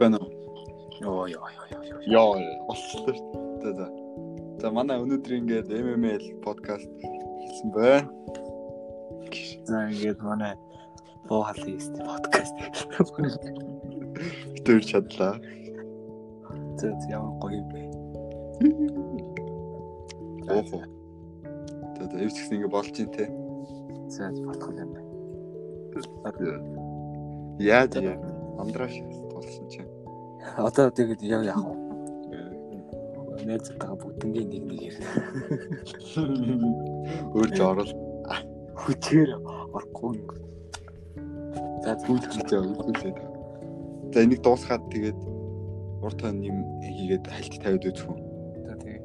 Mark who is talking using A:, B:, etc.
A: байна уу?
B: Йоо ёо ёо ёо.
A: Яа, боллоо шүү дээ. За. За манай өнөөдөр ингээд MML подкаст хийсэн байна.
B: За ингээд манай боо халын сте подкаст.
A: Битүүр чадлаа.
B: За ямар гоё юм бэ.
A: Оохо. За за эвчгс ингээд болж ин тэ.
B: За бодох юм байна.
A: Яа? Амдраш тулсан чинь.
B: Одоо тэгээд яв яах вэ? Найзтайгаа бүгднгийн нэг нэгээр
A: Өөр ч орол.
B: хүчээр орохгүй.
A: За хэлээ өгүүлээ. За энийг дуусгаад тэгээд урд тань юм хийгээд хальт тавиад үзэх үү?
B: За тэгээд.